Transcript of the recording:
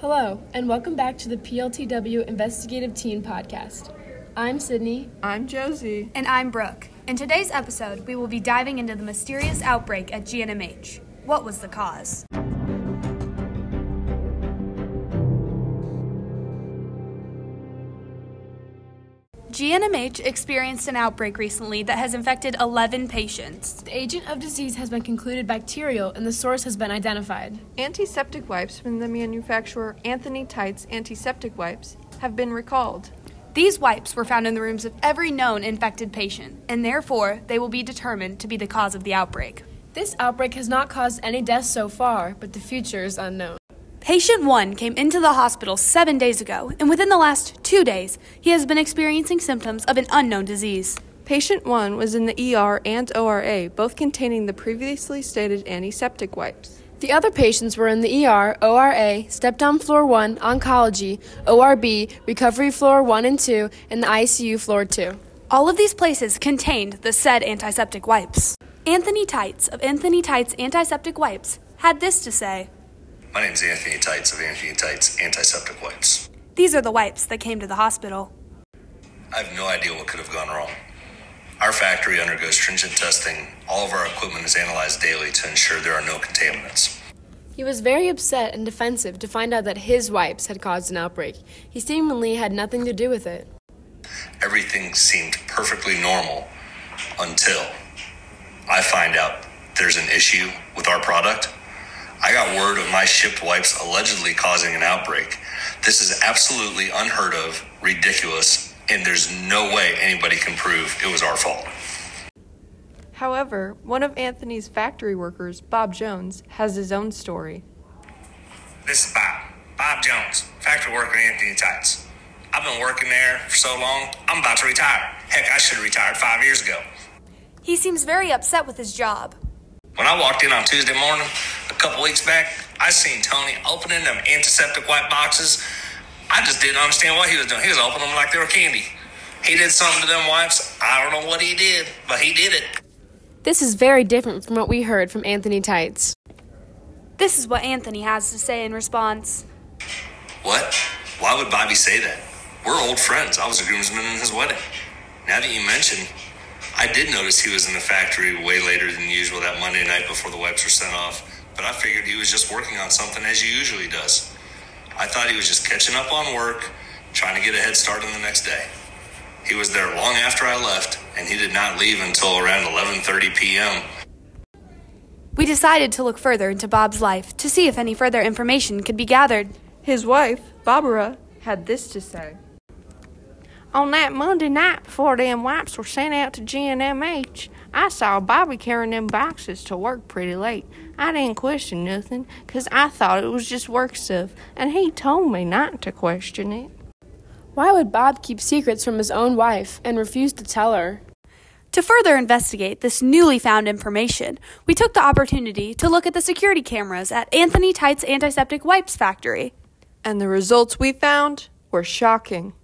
Hello, and welcome back to the PLTW Investigative Teen Podcast. I'm Sydney. I'm Josie. And I'm Brooke. In today's episode, we will be diving into the mysterious outbreak at GNMH. What was the cause? GNMH experienced an outbreak recently that has infected 11 patients. The agent of disease has been concluded bacterial and the source has been identified. Antiseptic wipes from the manufacturer Anthony Tights Antiseptic Wipes have been recalled. These wipes were found in the rooms of every known infected patient, and therefore they will be determined to be the cause of the outbreak. This outbreak has not caused any deaths so far, but the future is unknown. Patient 1 came into the hospital seven days ago, and within the last two days, he has been experiencing symptoms of an unknown disease. Patient 1 was in the ER and ORA, both containing the previously stated antiseptic wipes. The other patients were in the ER, ORA, step down floor 1, oncology, ORB, recovery floor 1 and 2, and the ICU floor 2. All of these places contained the said antiseptic wipes. Anthony Tights of Anthony Tights Antiseptic Wipes had this to say. My name is Anthony Tights of Anthony Tights Antiseptic Wipes. These are the wipes that came to the hospital. I have no idea what could have gone wrong. Our factory undergoes stringent testing. All of our equipment is analyzed daily to ensure there are no contaminants. He was very upset and defensive to find out that his wipes had caused an outbreak. He seemingly had nothing to do with it. Everything seemed perfectly normal until I find out there's an issue with our product I got word of my shipped wipes allegedly causing an outbreak. This is absolutely unheard of, ridiculous, and there's no way anybody can prove it was our fault. However, one of Anthony's factory workers, Bob Jones, has his own story. This is Bob. Bob Jones, factory worker at Anthony Tights. I've been working there for so long, I'm about to retire. Heck, I should have retired five years ago. He seems very upset with his job. When I walked in on Tuesday morning, a couple weeks back, I seen Tony opening them antiseptic white boxes. I just didn't understand what he was doing. He was opening them like they were candy. He did something to them wipes. I don't know what he did, but he did it. This is very different from what we heard from Anthony Tights. This is what Anthony has to say in response. What? Why would Bobby say that? We're old friends. I was a groomsman in his wedding. Now that you mention, I did notice he was in the factory way later than usual that Monday night before the wipes were sent off, but I figured he was just working on something as he usually does. I thought he was just catching up on work, trying to get a head start on the next day. He was there long after I left, and he did not leave until around 11:30 p.m. We decided to look further into Bob's life to see if any further information could be gathered. His wife, Barbara, had this to say. On that Monday night before them wipes were sent out to GNMH, I saw Bobby carrying them boxes to work pretty late. I didn't question nothing, 'cause I thought it was just work stuff, and he told me not to question it. Why would Bob keep secrets from his own wife and refuse to tell her? To further investigate this newly found information, we took the opportunity to look at the security cameras at Anthony Tite's Antiseptic Wipes factory. And the results we found were shocking.